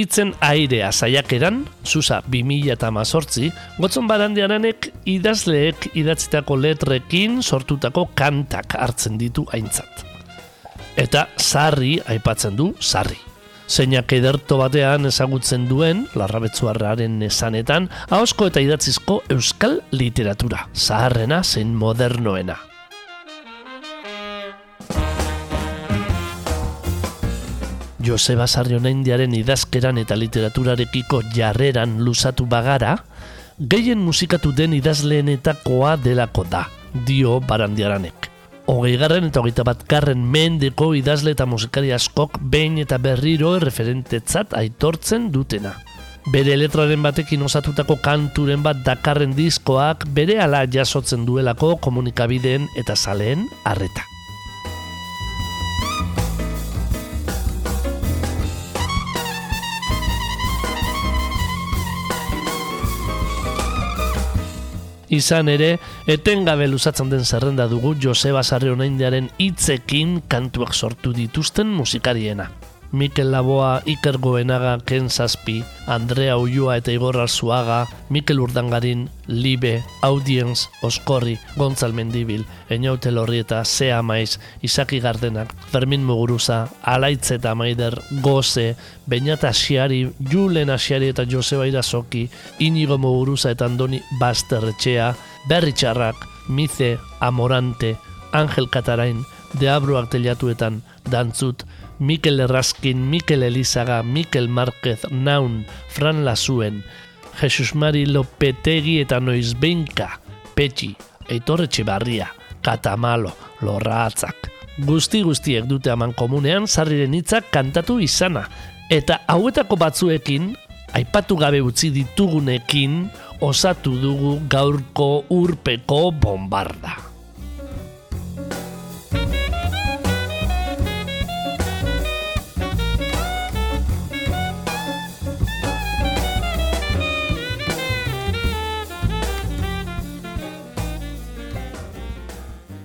Itzen airea saiakeran, Susa 2000 eta mazortzi, gotzon barandiaranek idazleek idatzitako letrekin sortutako kantak hartzen ditu aintzat. Eta sarri aipatzen du sarri. Zeinak ederto batean ezagutzen duen, larrabetzuarraren esanetan, ahosko eta idatzizko euskal literatura, zaharrena zein modernoena. Joseba Sarrionaindiaren idazkeran eta literaturarekiko jarreran luzatu bagara, gehien musikatu den idazleenetakoa delako da, dio barandiaranek. Hogei garren eta hogeita bat garren mendeko idazle eta musikari askok behin eta berriro referentetzat aitortzen dutena. Bere letraren batekin osatutako kanturen bat dakarren diskoak bere ala jasotzen duelako komunikabideen eta zaleen arreta. Izan ere, etengabe luzatzen den zerrenda dugu Joseba Sarrionaindiaren hitzekin kantuak sortu dituzten musikariena. Mikel Laboa, Iker Goenaga, Ken Zazpi, Andrea Ulloa eta Igor Arzuaga, Mikel Urdangarin, Libe, Audience, Oskorri, Gontzal Mendibil, Eñaute Lorrieta, Sea Maiz, Isaki Gardenak, Fermin Muguruza, Alaitze eta Maider, Goze, Beñata Asiari, Julen Asiari eta Joseba Irazoki, Inigo Muguruza eta Andoni Basterretxea, Berri Txarrak, Mize, Amorante, Angel Katarain, Deabruak teliatuetan, Dantzut, Mikel Erraskin, Mikel Elizaga, Mikel Marquez, Naun, Fran Lasuen, Jesus Mari Lopetegi eta Noizbeinka, Petxi, Eitor Etxebarria, Katamalo, Lorra Atzak. Guzti guztiek dute aman komunean sarriren hitzak kantatu izana. Eta hauetako batzuekin, aipatu gabe utzi ditugunekin, osatu dugu gaurko urpeko bombarda.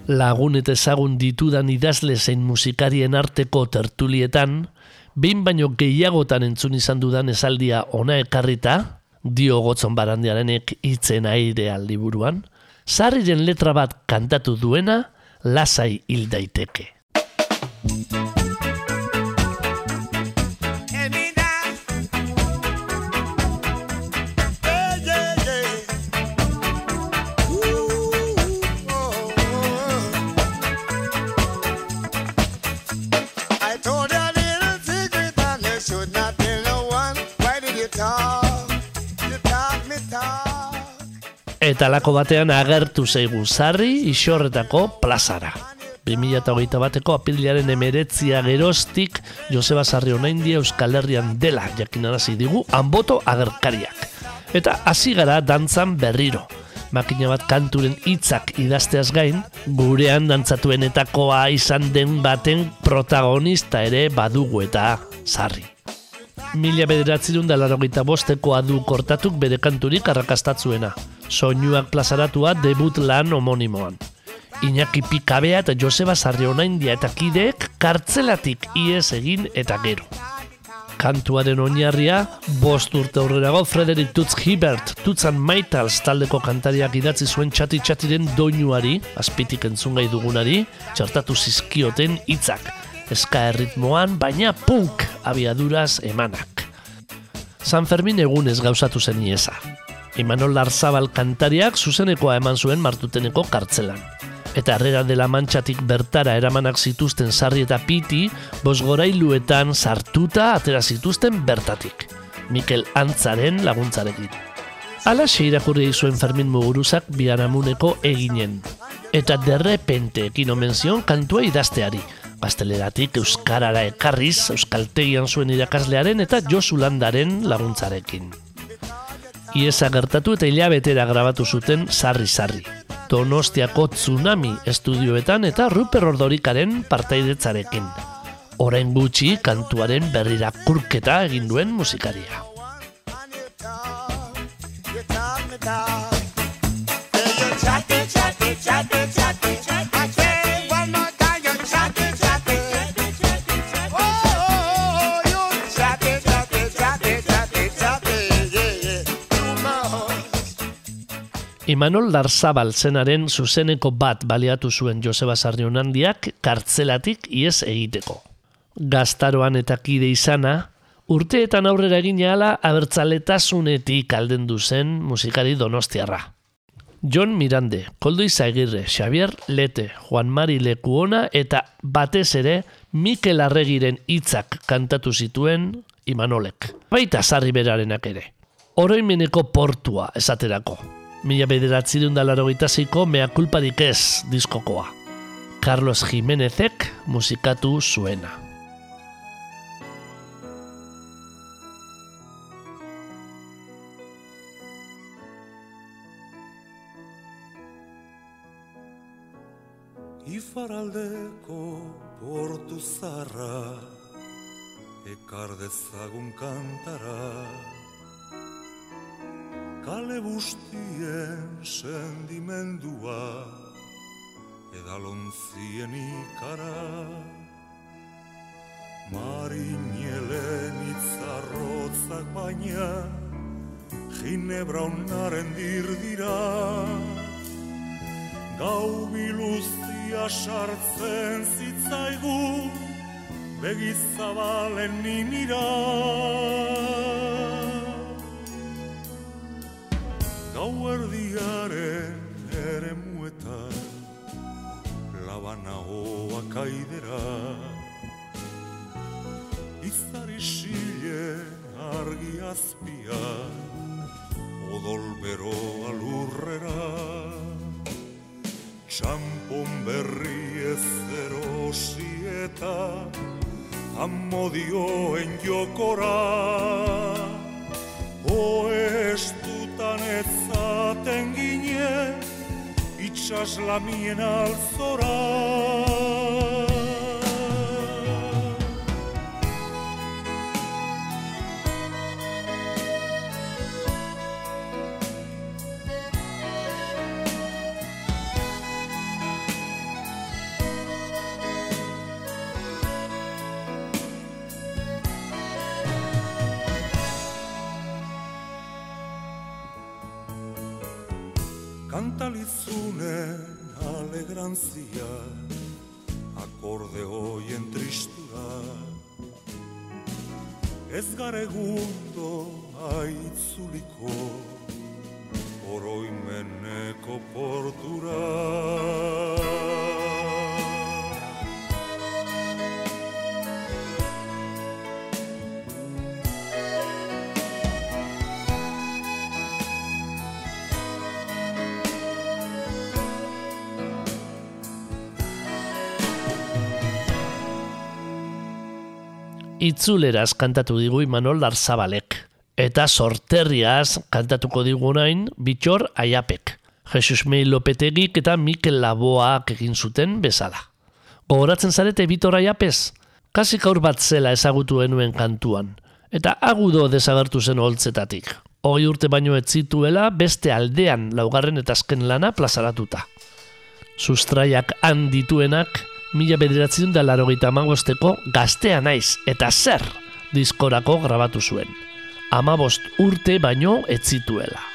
Lagun eta ezagun ditudan idazle zein musikarien arteko tertulietan, behin baino gehiagotan entzun izan dudan esaldia ona ekarrita, dio gotzon barandiarenek hitzen aire liburuan, sarriren letra bat kantatu duena, lasai hil daiteke. Eta lako batean agertu zaigu sarri isorretako plazara. 2008 bateko apililaren emeretzia geroztik Joseba Sarri Onaindia Euskal Herrian dela jakinarazi digu anboto agerkariak. Eta hasi gara dantzan berriro. Makina bat kanturen hitzak idazteaz gain, gurean dantzatuenetakoa izan den baten protagonista ere badugu eta sarri. Mila bederatzerun da larogeita bostekoa du kortatuk bere kanturik arrakastatzuena. Soinuak plazaratua debut lan homonimoan. Iñaki Pikabea eta Joseba Sarrionaindia eta kideek kartzelatik ies egin eta gero. Kantuaren oinarria, bost urte aurrerago Frederik Tutz Hibert, Tutzan Maitals taldeko kantariak idatzi zuen txati txatiren doinuari, azpitik entzun gai dugunari, txartatu zizkioten hitzak. Eska erritmoan, baina punk abiaduraz emanak. San Fermin egunez gauzatu zen iesa. Imanol Larzabal kantariak zuzenekoa eman zuen martuteneko kartzelan. Eta herrera dela mantxatik bertara eramanak zituzten sarri eta piti, bosgorailuetan sartuta atera zituzten bertatik. Mikel Antzaren laguntzarekin. Ala irakurri zuen Fermin Muguruzak biharamuneko eginen. Eta derrepente ekin omen zion kantua idazteari. Gazteleratik Euskarara ekarriz, Euskaltegian zuen irakaslearen eta Josu Landaren laguntzarekin. Iesa gertatu eta hilabetera grabatu zuten sarri-sarri. Donostiako Tsunami estudioetan eta Ruper Ordorikaren partaidetzarekin. Orain gutxi kantuaren berrira kurketa egin duen musikaria. Imanol Darzabal zenaren zuzeneko bat baliatu zuen Joseba Sarrionandiak kartzelatik ies egiteko. Gaztaroan eta kide izana, urteetan aurrera egin ahala abertzaletasunetik aldendu zen musikari donostiarra. John Mirande, Koldo Izagirre, Xavier Lete, Juan Mari Lekuona eta batez ere Mikel Arregiren hitzak kantatu zituen Imanolek. Baita sarri berarenak ere. Oroimeneko portua esaterako. Mila bederatzi dundalaro gitaziko mea kulparik ez diskokoa. Carlos Jimenezek musikatu zuena. Ifaraldeko portu zarra Ekar dezagun kantara Kale bustien sendimendua Edalontzien ikara. Marinelen itzarrotzak baina Ginebra onaren dirdira Gau biluzia sartzen zitzaigu Begizabalen ninira Gau erdiaren ere muetan Labana hoa kaidera Izar isilen argi azpia Odol beroa lurrera Txampon berri ez erosi eta Amodioen jokora Oestutan Itxas lamien alzora Kantalizunen Ez garegundo aitzuliko Itzuleraz kantatu digu Imanol Darzabalek. Eta sorterriaz kantatuko digu nain Bitxor Aiapek. Jesus Mei Lopetegik eta Mikel Laboak egin zuten bezala. Gogoratzen zarete Bitor Aiapez? Kasik aur bat zela ezagutu genuen kantuan. Eta agudo desagertu zen holtzetatik. Hoi urte baino ez zituela beste aldean laugarren eta azken lana plazaratuta. Sustraiak han dituenak mila bederatzen da larogeita amagosteko gaztea naiz eta zer diskorako grabatu zuen. Amabost urte baino ez zituela.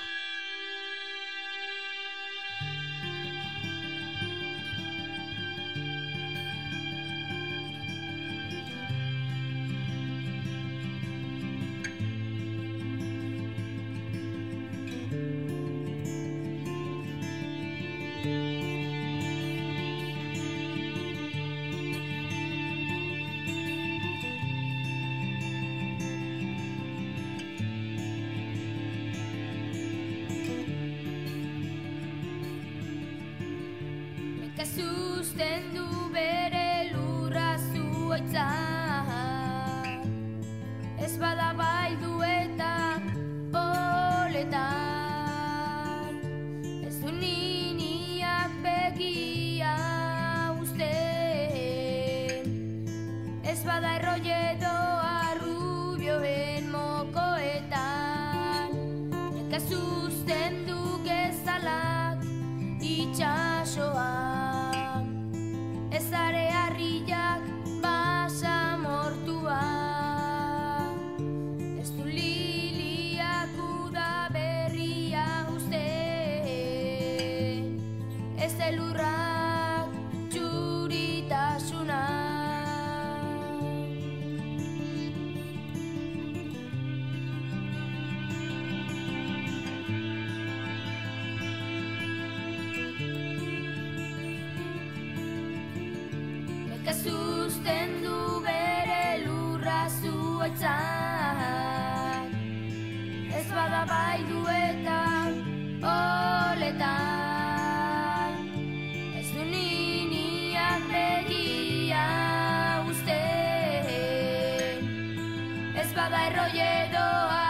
Ez bada erroiedo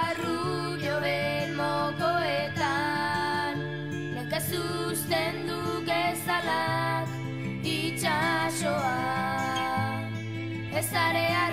arrulloen mokoetan Nekez usten du gezalak itxasoa. Ez are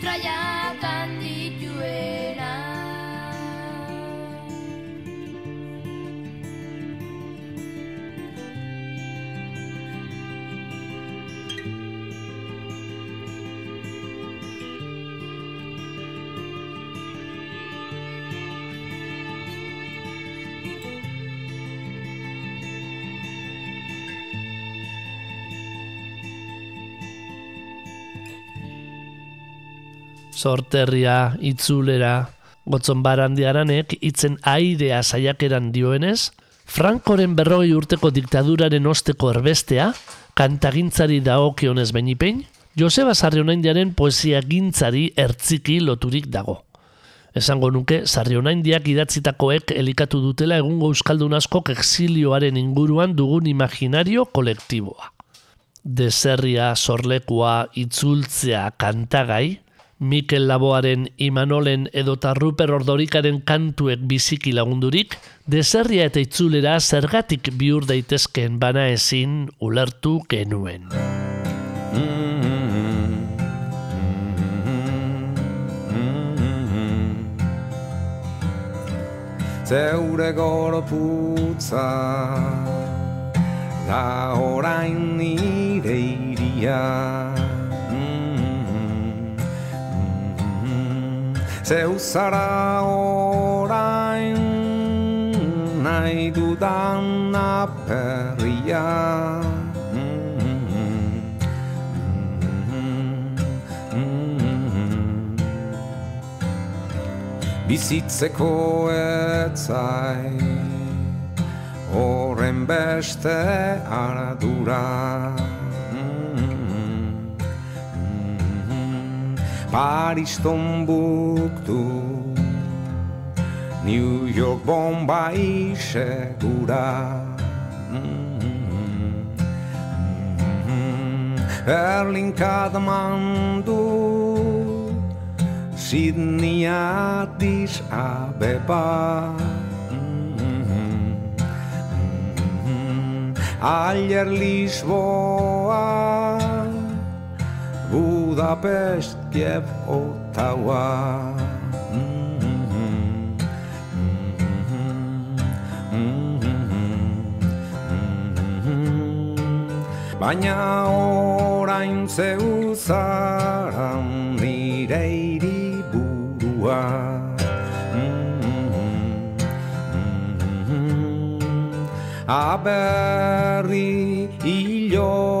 Sustraiak handituena sorterria, itzulera, gotzon barandiaranek itzen airea saiakeran dioenez, Frankoren berrogei urteko diktaduraren osteko erbestea, kantagintzari dagokionez benipein, Joseba Sarrionaindiaren poesia gintzari ertziki loturik dago. Esango nuke, Sarrionaindiak idatzitakoek elikatu dutela egungo euskaldun askok exilioaren inguruan dugun imaginario kolektiboa. Deserria, sorlekua, itzultzea, kantagai, Mikel Laboaren, Imanolen edota Ruper Ordorikaren kantuek biziki lagundurik, deserria eta itzulera zergatik bihur daitezkeen bana ezin ulertu genuen. Zeure gorputza da orain nire iria Zeu zara orain nahi dudan aperria. Bizitzeko etzai horren beste ardura Paris Tombuktu. New York Bombay segura Berlin Kathmandu. Sydney Addis Abeba. Ayer Lisboa Budapest, Kiev, Ottawa. Baina orain zeu zara nire iri burua Aberri hilo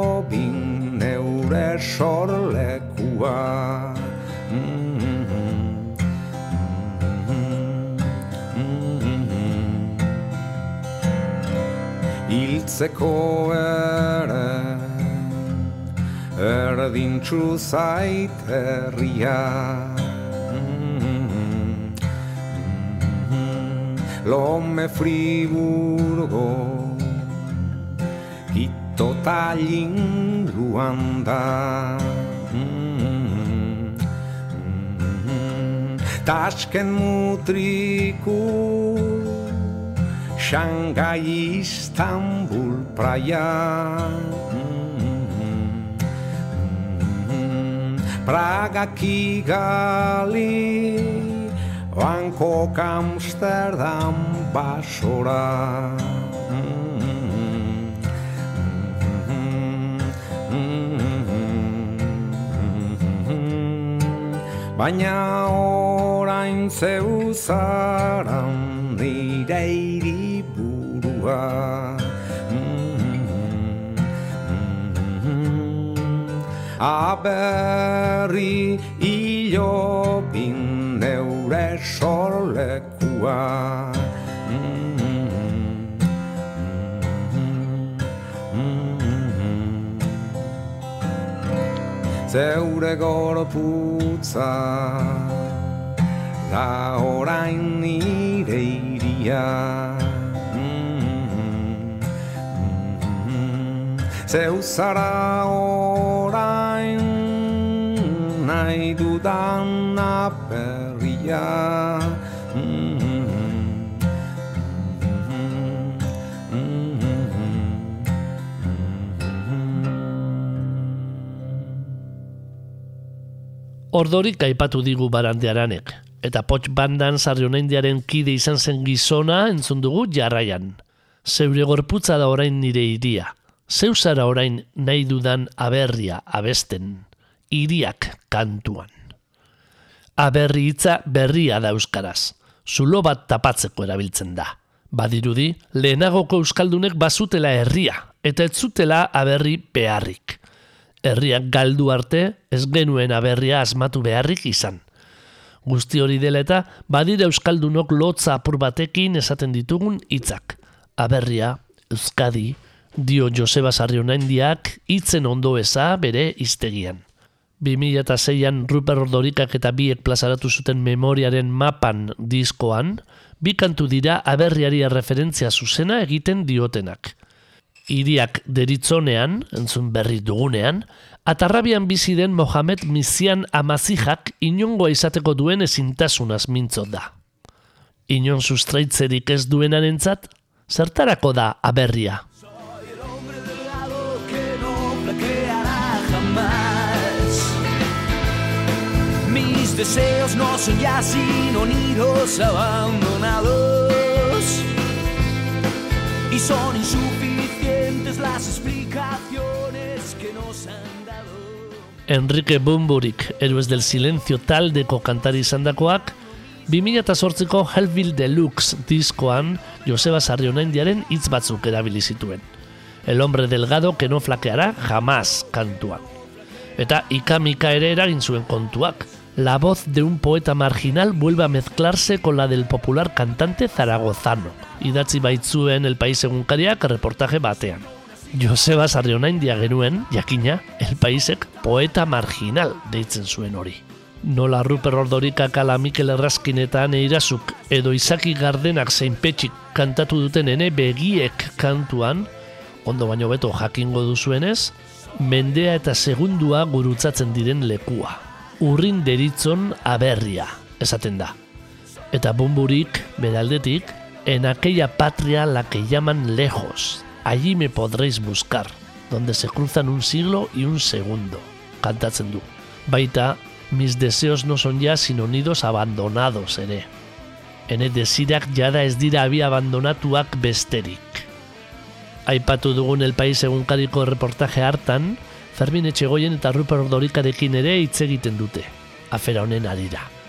sorlekua Hiltzeko ere Erdintxu zait herria. Lome Friburgo Luanda Tashken Mutriku Shanghai Istanbul Praia. Praga Kigali Bangkok Amsterdam Basora Baina orain zeu zaran nire hiriburua. Aberri hilobin neure sorlekua Zeure gorputza da orain nire iria Zeu zara orain nahi dudan aperria Ordorik aipatu digu barandearanek, eta potx bandan sarri onaindiaren kide izan zen gizona entzun dugu jarraian. Zeure gorputza da orain nire iria. Zeu zara orain nahi dudan aberria abesten. Iriak kantuan. Aberri hitza berria da euskaraz. Zulo bat tapatzeko erabiltzen da. Badirudi, lehenagoko euskaldunek bazutela herria, eta ez zutela aberri beharrik. Herriak galdu arte, ez genuen aberria asmatu beharrik izan. Guzti hori dela eta, badira euskaldunok lotza apur batekin esaten ditugun hitzak. Aberria, Euskadi, dio Joseba Sarrionaindiak hitzen ondo eza bere iztegian. 2006an Ruper Ordorikak eta biek plazaratu zuten memoriaren mapan diskoan, bi kantu dira aberriari referentzia zuzena egiten diotenak. Iriak deritzonean, entzun berri dugunean, atarrabian bizi den Mohamed Mizian amazijak inongoa izateko duen ezintasunaz mintzo da. Inon sustraitzerik ez duenarentzat, zertarako da aberria. Mis deseos no son ya sino nidos abandonados y son insuficientes las explicaciones que nos han dado. Enrique Bumburik, Héroes del Silencio taldeko kantari izandakoak, 2008ko Hellville Deluxe diskoan Joseba Sarrionaindiaren hitz batzuk erabili zituen. El hombre delgado que no flaqueará jamás kantuan. Eta ikamika ere eragin zuen kontuak. La voz de un poeta marginal vuelve a mezclarse con la del popular cantante zaragozano. Idatzi baitzuen El País egunkariak reportaje batean. Joseba Sarrionaindia genuen, jakina, El Paisek poeta marginal deitzen zuen hori. Nola Ruper Ordorikak ala Mikel Erraskinetan eirazuk edo Izaki Gardenak zein petxik kantatu duten ene begiek kantuan, ondo baino beto jakingo duzuenez, mendea eta segundua gurutzatzen diren lekua. Urrin deritzon aberria, esaten da. Eta bumburik, beraldetik, en aquella patria la que llaman lejos, allí me podréis buscar, donde se cruzan un siglo y un segundo, kantatzen du. Baita, mis deseos no son ya sino nidos abandonados ere. Ene desirak jada ez dira abi abandonatuak besterik. Aipatu dugun El País egunkariko reportaje hartan, Fermin Etxegoien eta Ruper Ordorikarekin ere hitz egiten dute, afera honen arira.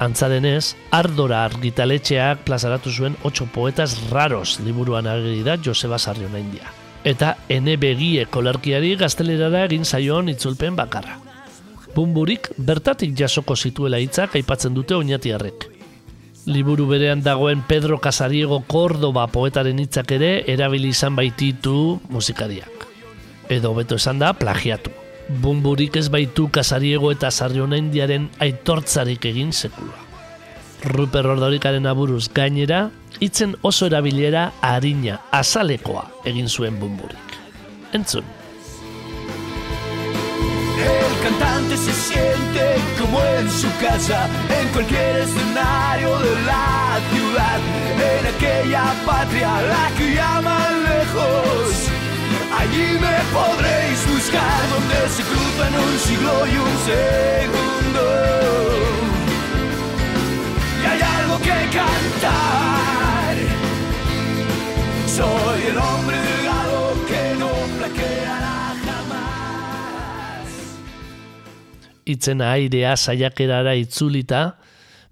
Antza denez, Ardora argitaletxeak plazaratu zuen 8 poetas raros liburuan ageri da Joseba India. Eta ene begie kolarkiari gaztelerara egin zaion itzulpen bakarra. Bumburik bertatik jasoko zituela hitzak aipatzen dute oinatiarrek. Liburu berean dagoen Pedro Casariego Cordoba poetaren hitzak ere erabili izan baititu musikariak. Edo beto esan da plagiatu. Bumburik ez baitu Casariego eta Indiaren aitortzarik egin sekula. Ruper Ordorikaren aburuz gainera, hitzen oso erabilera harina, azalekoa egin zuen bumburik. Entzun. El cantante se siente como en su casa, en cualquier escenario de la ciudad, en aquella patria la que llaman lejos. Allí me podréis buscar donde se cruzan un siglo y un segundo. Y hay algo que cantar. Soy el hombre delgado que no flaqueará jamás. Itzen airea saiakerara itzulita,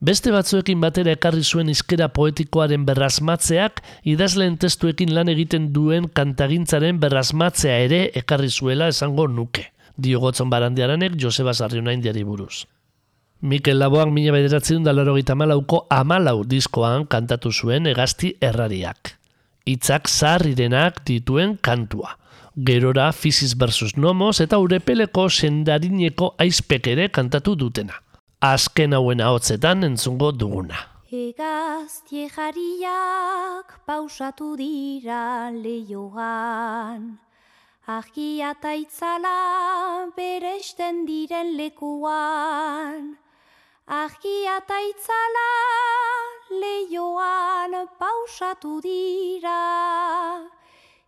beste batzuekin batera ekarri zuen izkera poetikoaren berrasmatzeak idazleen testuekin lan egiten duen kantagintzaren berrasmatzea ere ekarri zuela esango nuke. Diogotzon barandiaranek Joseba Sarriona indiari buruz. Mikel Laboak mila bederatzen da laurogeita malauko amalau diskoan kantatu zuen egazti errariak. Hitzak zaharrirenak dituen kantua. Gerora Fisis versus Nomos eta Urepeleko sendarineko aizpek ere kantatu dutena. Azken hauen ahotzetan entzungo duguna. Egaztie jariak pausatu dira leioan. Argia eta itzala beresten diren lekuan. Argia eta itzala leioan pausatu dira.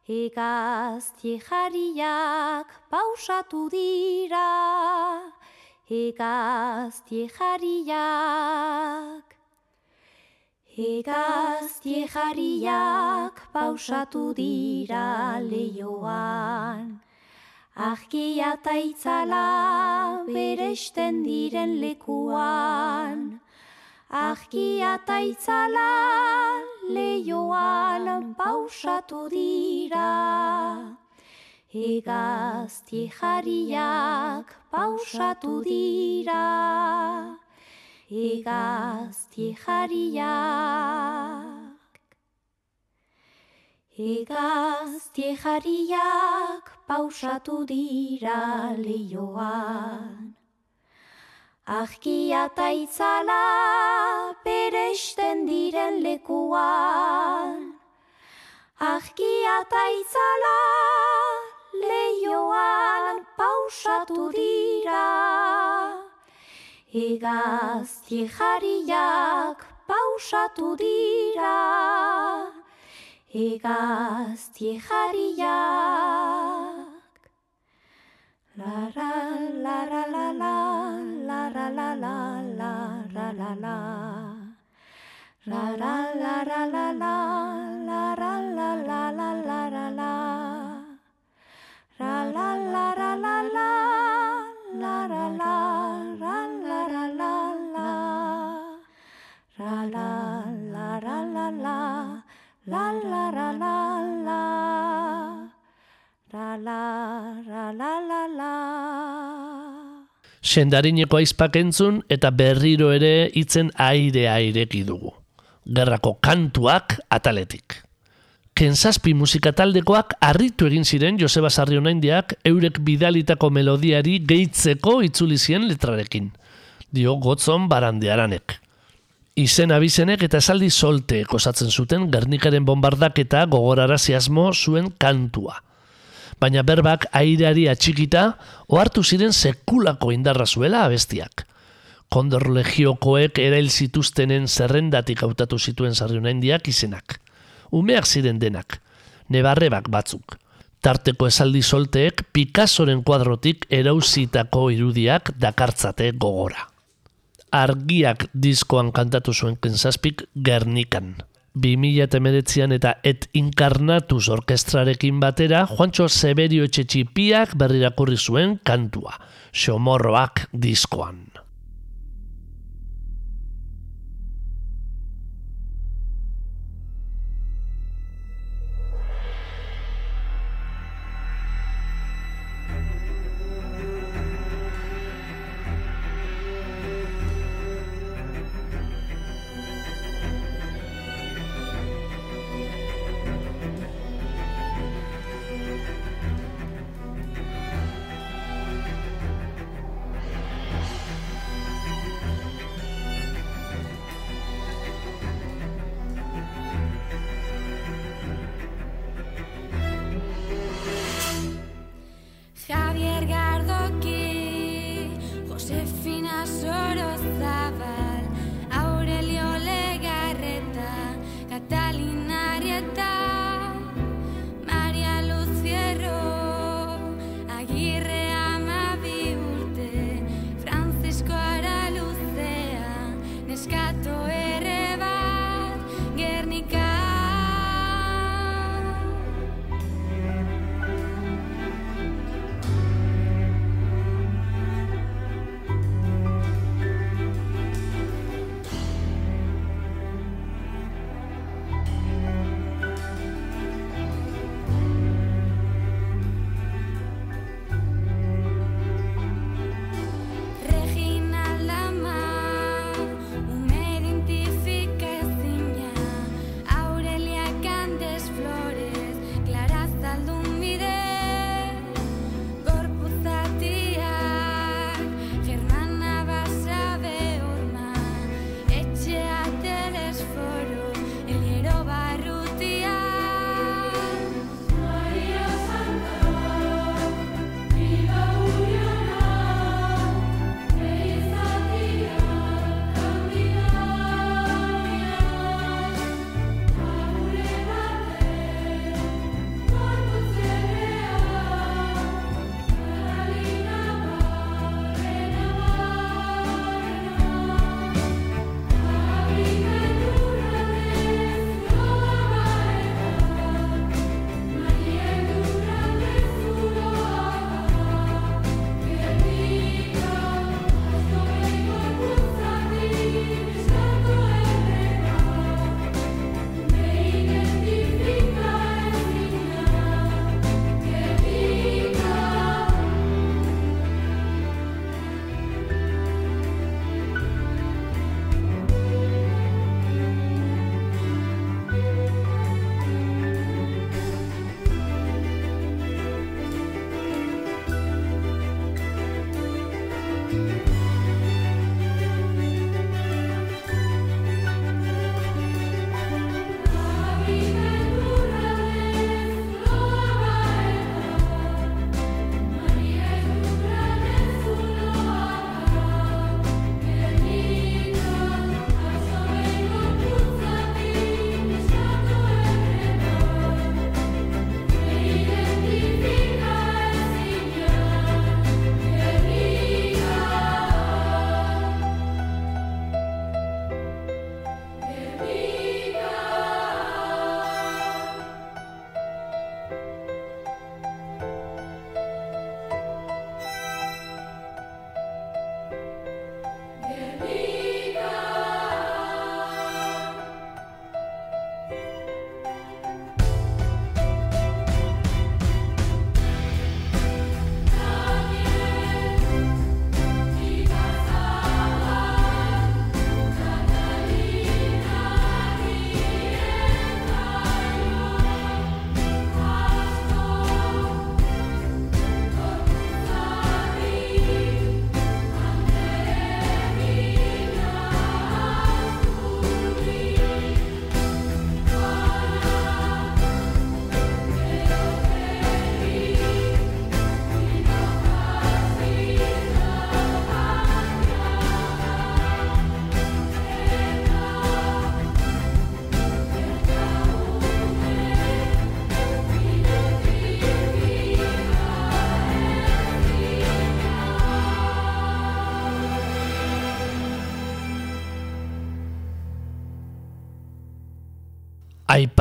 Egaztie jariak pausatu dira. Egaztie jariak. Egaztie jariak pausatu dira leioan. Argia eta itzala beresten diren lekuan. Argia eta itzala leioan pausatu dira. Egazti jariak pausatu dira. Egazti jariak. Egazti jariak pausatu dira leioan. Arkia ta itzala diren lekuan. Arkia ta leioan pausatu dira. Egaztie jariak pausatu dira. Egaztie jariak. La la la la la la la la la la la la la la. La la la la la la la la la la la la la la. La la la la la la la la la la la la la la. La la la la la la la la la la la. La la la. Sendarineko aizpak entzun eta berriro ere hitzen airea ireki dugu. Gerrako kantuak ataletik. Kensazpi musika taldekoak harritu egin ziren Joseba Sarriona Indiak eurek bidalitako melodiari gehitzeko itzuli zien letrarekin. Dio gotzon barandiaranek. Izen abizenek eta esaldi solteek osatzen zuten Gernikaren bombardaketa gogorarazi asmo zuen kantua. Baina berbak aireari atxikita, ohartu ziren sekulako indarra zuela abestiak. Kondor legiokoek erail zituztenen zerrendatik hautatu zituen Sarriona Indiak izenak umeak ziren denak, nebarrebak batzuk. Tarteko esaldi solteek Picassoren kuadrotik erauzitako irudiak dakartzate gogora. Argiak diskoan kantatu zuen kensazpik Gernikan. 2008an eta Et Incarnatus orkestrarekin batera Juancho Severio Etxetxipiak berrirakurri zuen kantua, Xomorroak diskoan.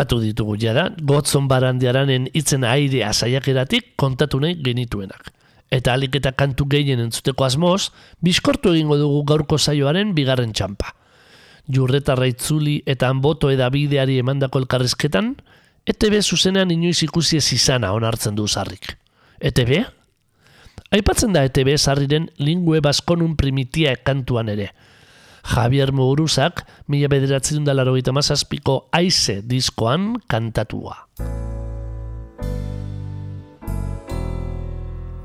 Aipatu ditugu jada, gotzon barandiaranen itzen airea saiakeratik kontatu nahi genituenak. Eta alik eta kantu gehien entzuteko asmoz, bizkortu egingo dugu gaurko saioaren bigarren txampa. Jurretarra itzuli eta anboto edabideari emandako elkarrizketan, ETB zuzenean inoiz ikusi ez izana onartzen du zarrik. ETB? Aipatzen da ETB sarriren lingue baskonun primitia kantuan ere. Javier Muguruzak, mila bederatzen da laro mazazpiko aize diskoan kantatua.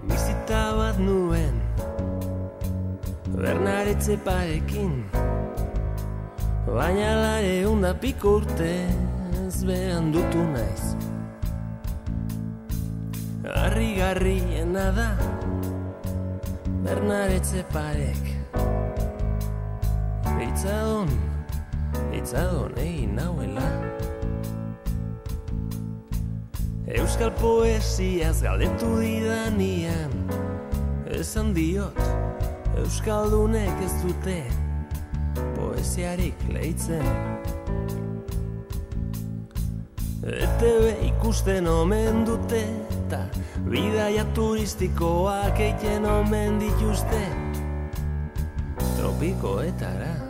Bizita bat nuen Bernaretze parekin Baina lare unda piko urte Ez behan dutu naiz Harri-garriena da Bernaretze parek Itzadon, itzadon egin nauela. Euskal poesiaz galdetu didanian Esan diot, Euskaldunek ez dute Poesiarik leitzen. ETB ikusten omen dute Ta bidaia turistikoak egiten omen dituzte. Tropikoetara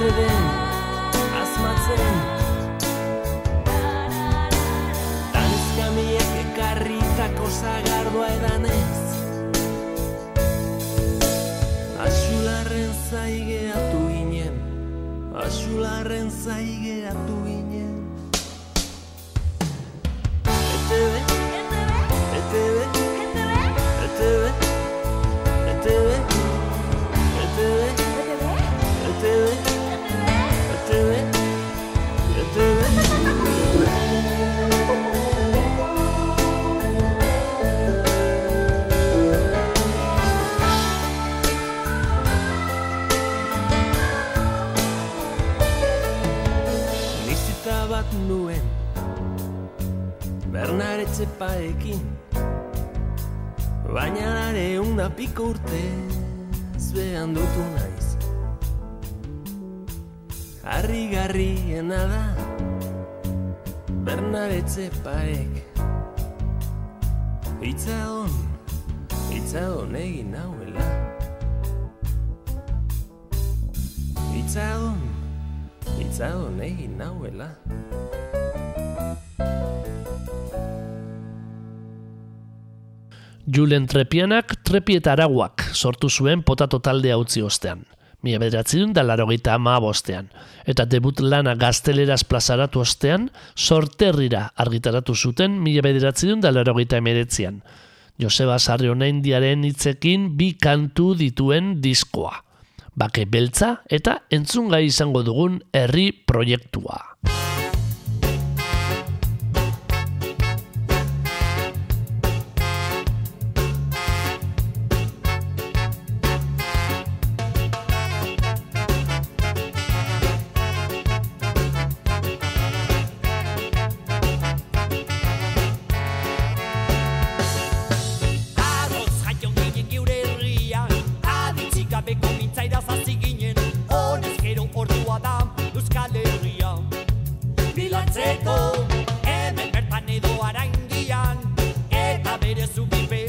atreven asmatzen Dan eskamiek ekarritako zagardoa edanez Asularren zaigeatu ginen Asularren zaigeatu ginen batekin Baina dare unda piko urte Zuean dutu naiz. Harri garri da Bernaretze paek. Itza hon, itza hon egin nauela. Itza hon, itza hon egin nauela. Itza hon, Julen Trepianak Trepi eta Araguak sortu zuen potato taldea utzi ostean. Mila bederatzerun da larogeita ama bostean. Eta debut lana gazteleraz plazaratu ostean, sorterrira argitaratu zuten mila bederatzerun da larogeita emeretzian. Joseba Sarrio Naindiaren hitzekin bi kantu dituen diskoa. Bake beltza eta entzungai izango dugun herri proiektua. aire su papel.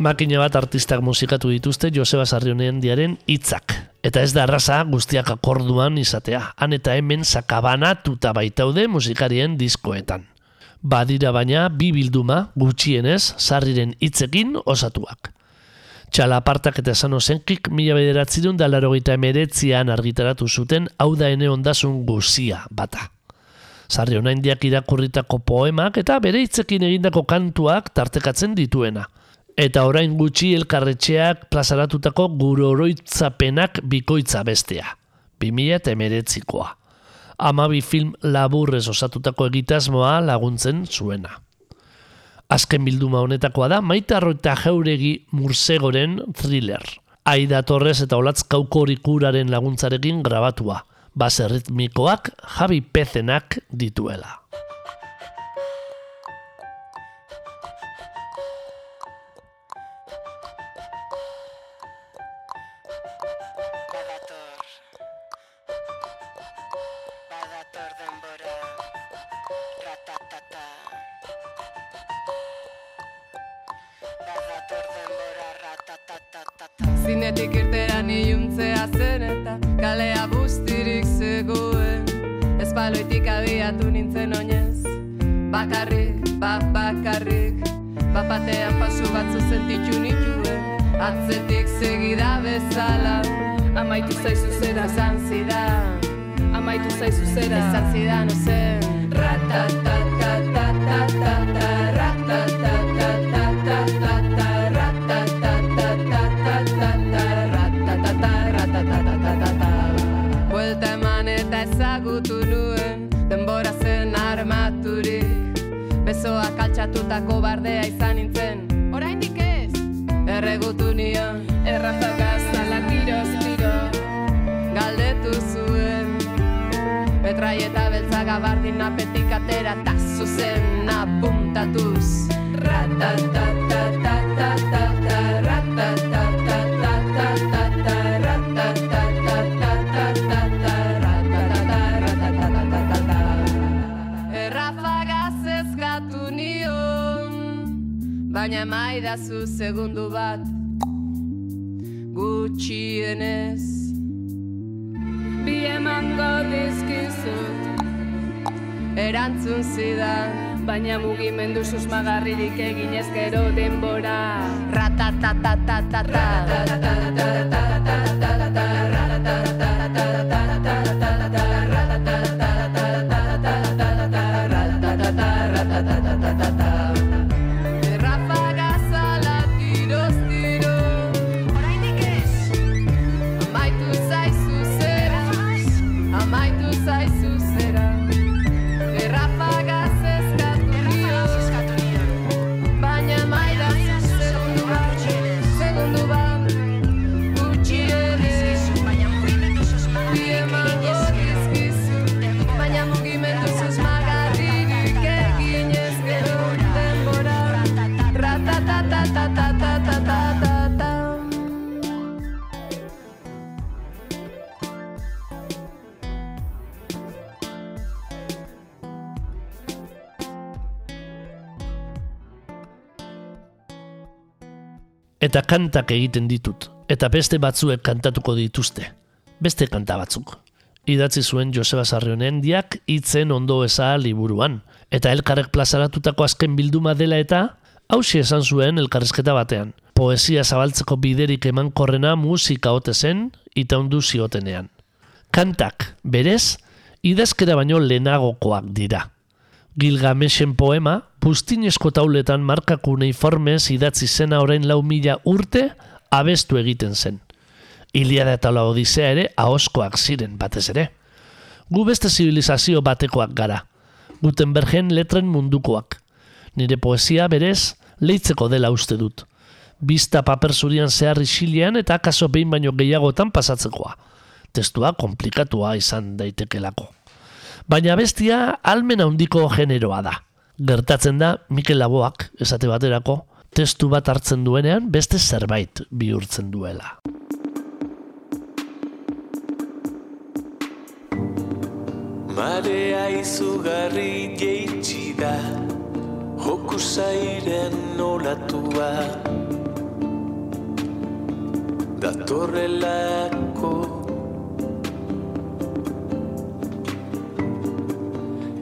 Makina bat artistak musikatu dituzte Joseba Sarrionen diaren hitzak. Eta ez da arrasa guztiak akorduan izatea. Han eta hemen sakabanatuta baitaude musikarien diskoetan. Badira baina bi bilduma gutxienez sarriren hitzekin osatuak. Txalapartak eta esan ozenkik mila bederatzerun da larogeita emeretzian argitaratu zuten hau da ene ondasun guzia bata. Sarri onaindiak irakurritako poemak eta bere hitzekin egindako kantuak tartekatzen dituena. Eta orain gutxi elkarretxeak plazaratutako gure oroitzapenak bikoitza bestea. 2000 eta emeretzikoa. Amabi film laburrez osatutako egitasmoa laguntzen zuena. Azken bilduma honetakoa da Maitarro eta Jauregi Mursegoren thriller. Aida Torres eta Olatz Kaukorikuraren laguntzarekin grabatua. Base ritmikoak Javi Pezenak dituela. Atzetik segida bezala. Amaitu zaizu zera esan zidan. Amaitu zaizu zera esan zidan ozen. Ratatatatata zen apuntatuz. Ratatata baina mai zu segundu bat. Gutxienez bizidan baina mugimendu susmagarririk egin ezkero denbora. Ratatatatatata. Eta kantak egiten ditut, eta beste batzuek kantatuko dituzte. Beste kanta batzuk. Idatzi zuen Joseba Sarrionen diak hitzen ondo eza liburuan. Eta elkarrek plazaratutako azken bilduma dela eta hausi esan zuen elkarrezketa batean. Poesia zabaltzeko biderik emankorrena musika ote zen, itaundu ziotenean. Kantak, berez, idazkera baino lehenagokoak dira. Gilgamesen poema, pustinesko tauletan markaku neiformez idatzi zena orain lau mila urte abestu egiten zen. Iliada eta la Odisea ere ahoskoak ziren batez ere. Gu beste zibilizazio batekoak gara. Gutenbergen letren mundukoak. Nire poesia berez leitzeko dela uste dut. Bista paper zurian zehar isilean eta akaso behin baino gehiagotan pasatzekoa. Testua komplikatua izan daitekelako. Baina bestia almen handiko generoa da. Gertatzen da Mikel Laboak, esate baterako, testu bat hartzen duenean beste zerbait bihurtzen duela. Marea izugarri jeitsi da Joku zairen olatua Datorrelako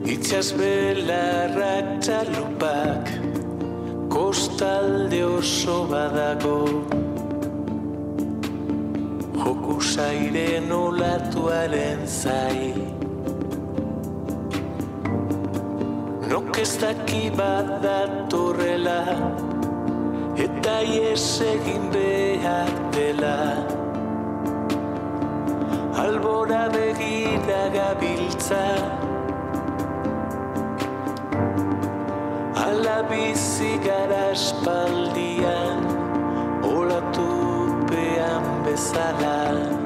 Itxas belarra txalupak Kostalde oso badago. Joku zairen olatuaren zai Nok ez daki bat datorrela Eta ies egin behar dela. Albora begira gabiltza bizi gara espaldian Olatupean bezala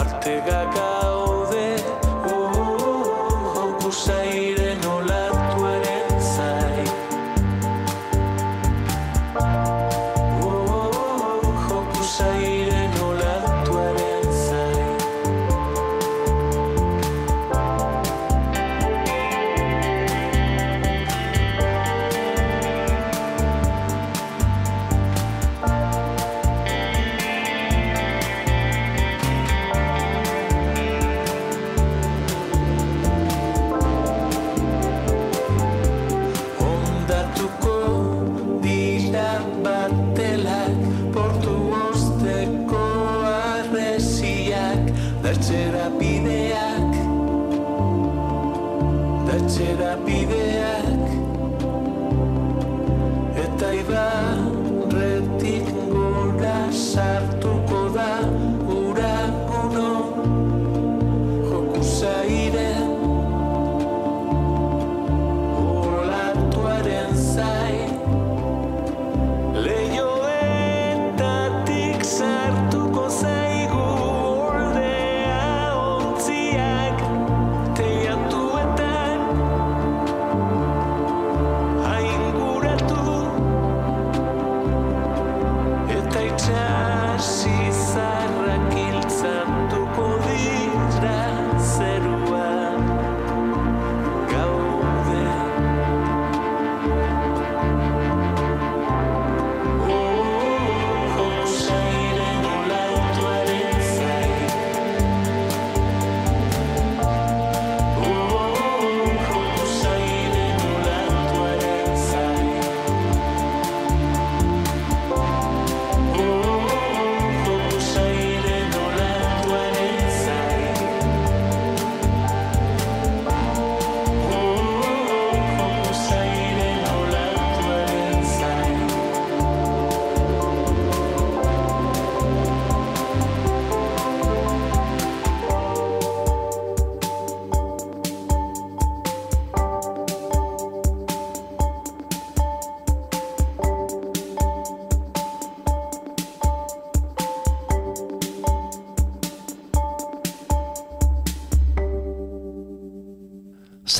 artiga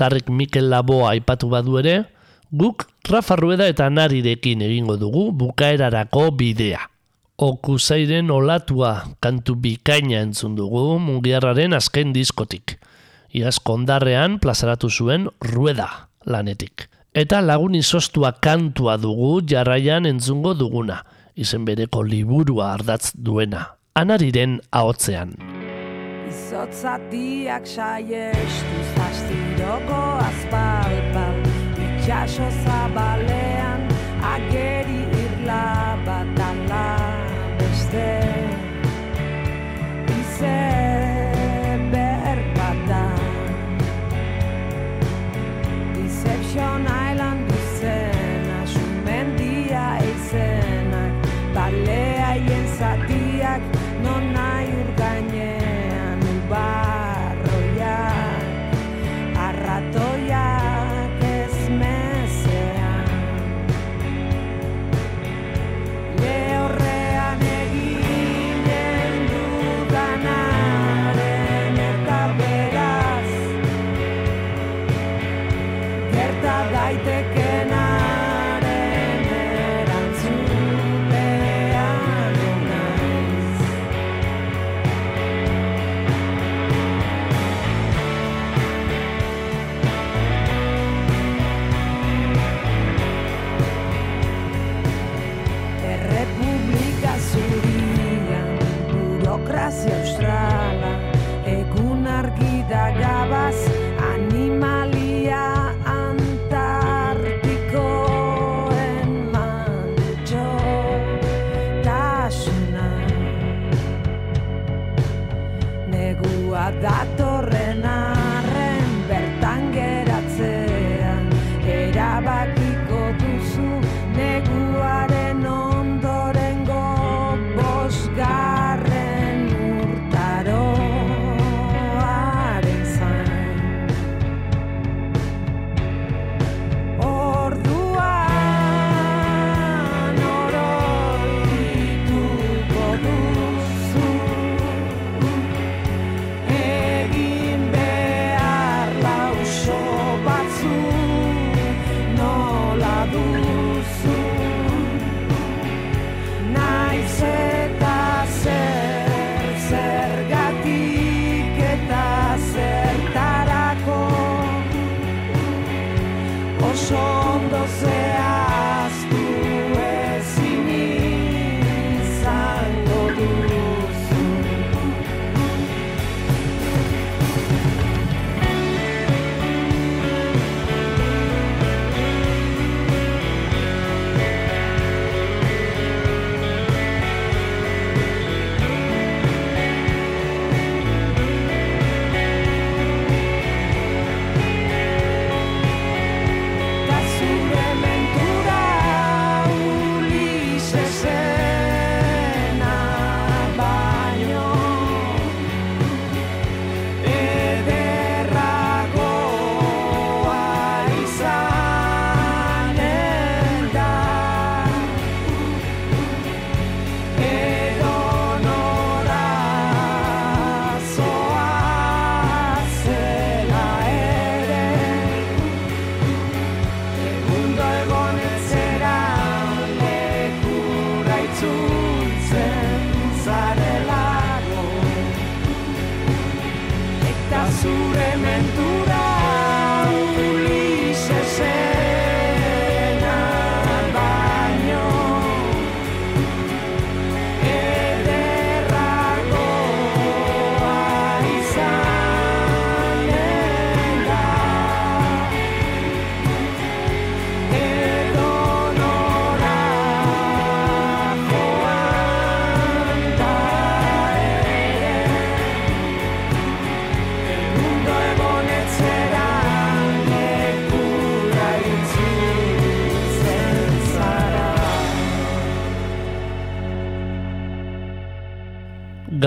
Sarrik Mikel Laboa aipatu badu ere, guk Rafa Rueda eta Narirekin egingo dugu bukaerarako bidea. Okuzairen olatua kantu bikaina entzun dugu mugiarraren azken diskotik. Iaz kondarrean plazaratu zuen Rueda lanetik. Eta lagun izostua kantua dugu jarraian entzungo duguna, izen bereko liburua ardatz duena, anariren ahotzean. Izotzatiak saiestu zastiroko azpalpal Itxaso zabalean ageri irla bat ala beste. Izeber bat da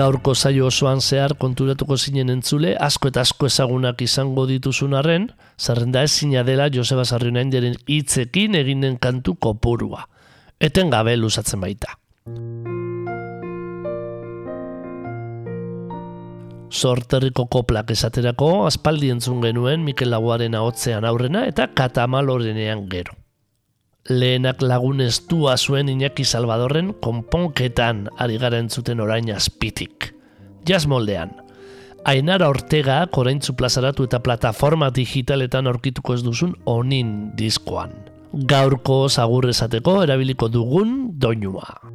gaurko zaio osoan zehar konturatuko zinen entzule, asko eta asko ezagunak izango dituzun arren, zerrenda ez dela Joseba Zarrionain diren hitzekin eginen kantu kopurua. Eten gabe luzatzen baita. Zorterriko koplak esaterako, aspaldi entzun genuen Mikel Laguaren ahotzean aurrena eta katamalorenean gero. Lehenak lagun estua zuen Iñaki Salvadorren konponketan ari garen zuten orain azpitik. Jazz moldean. Ainara Ortega koraintzu plazaratu eta plataforma digitaletan aurkituko ez duzun onin diskoan. Gaurko sagurresateko erabiliko dugun doinua.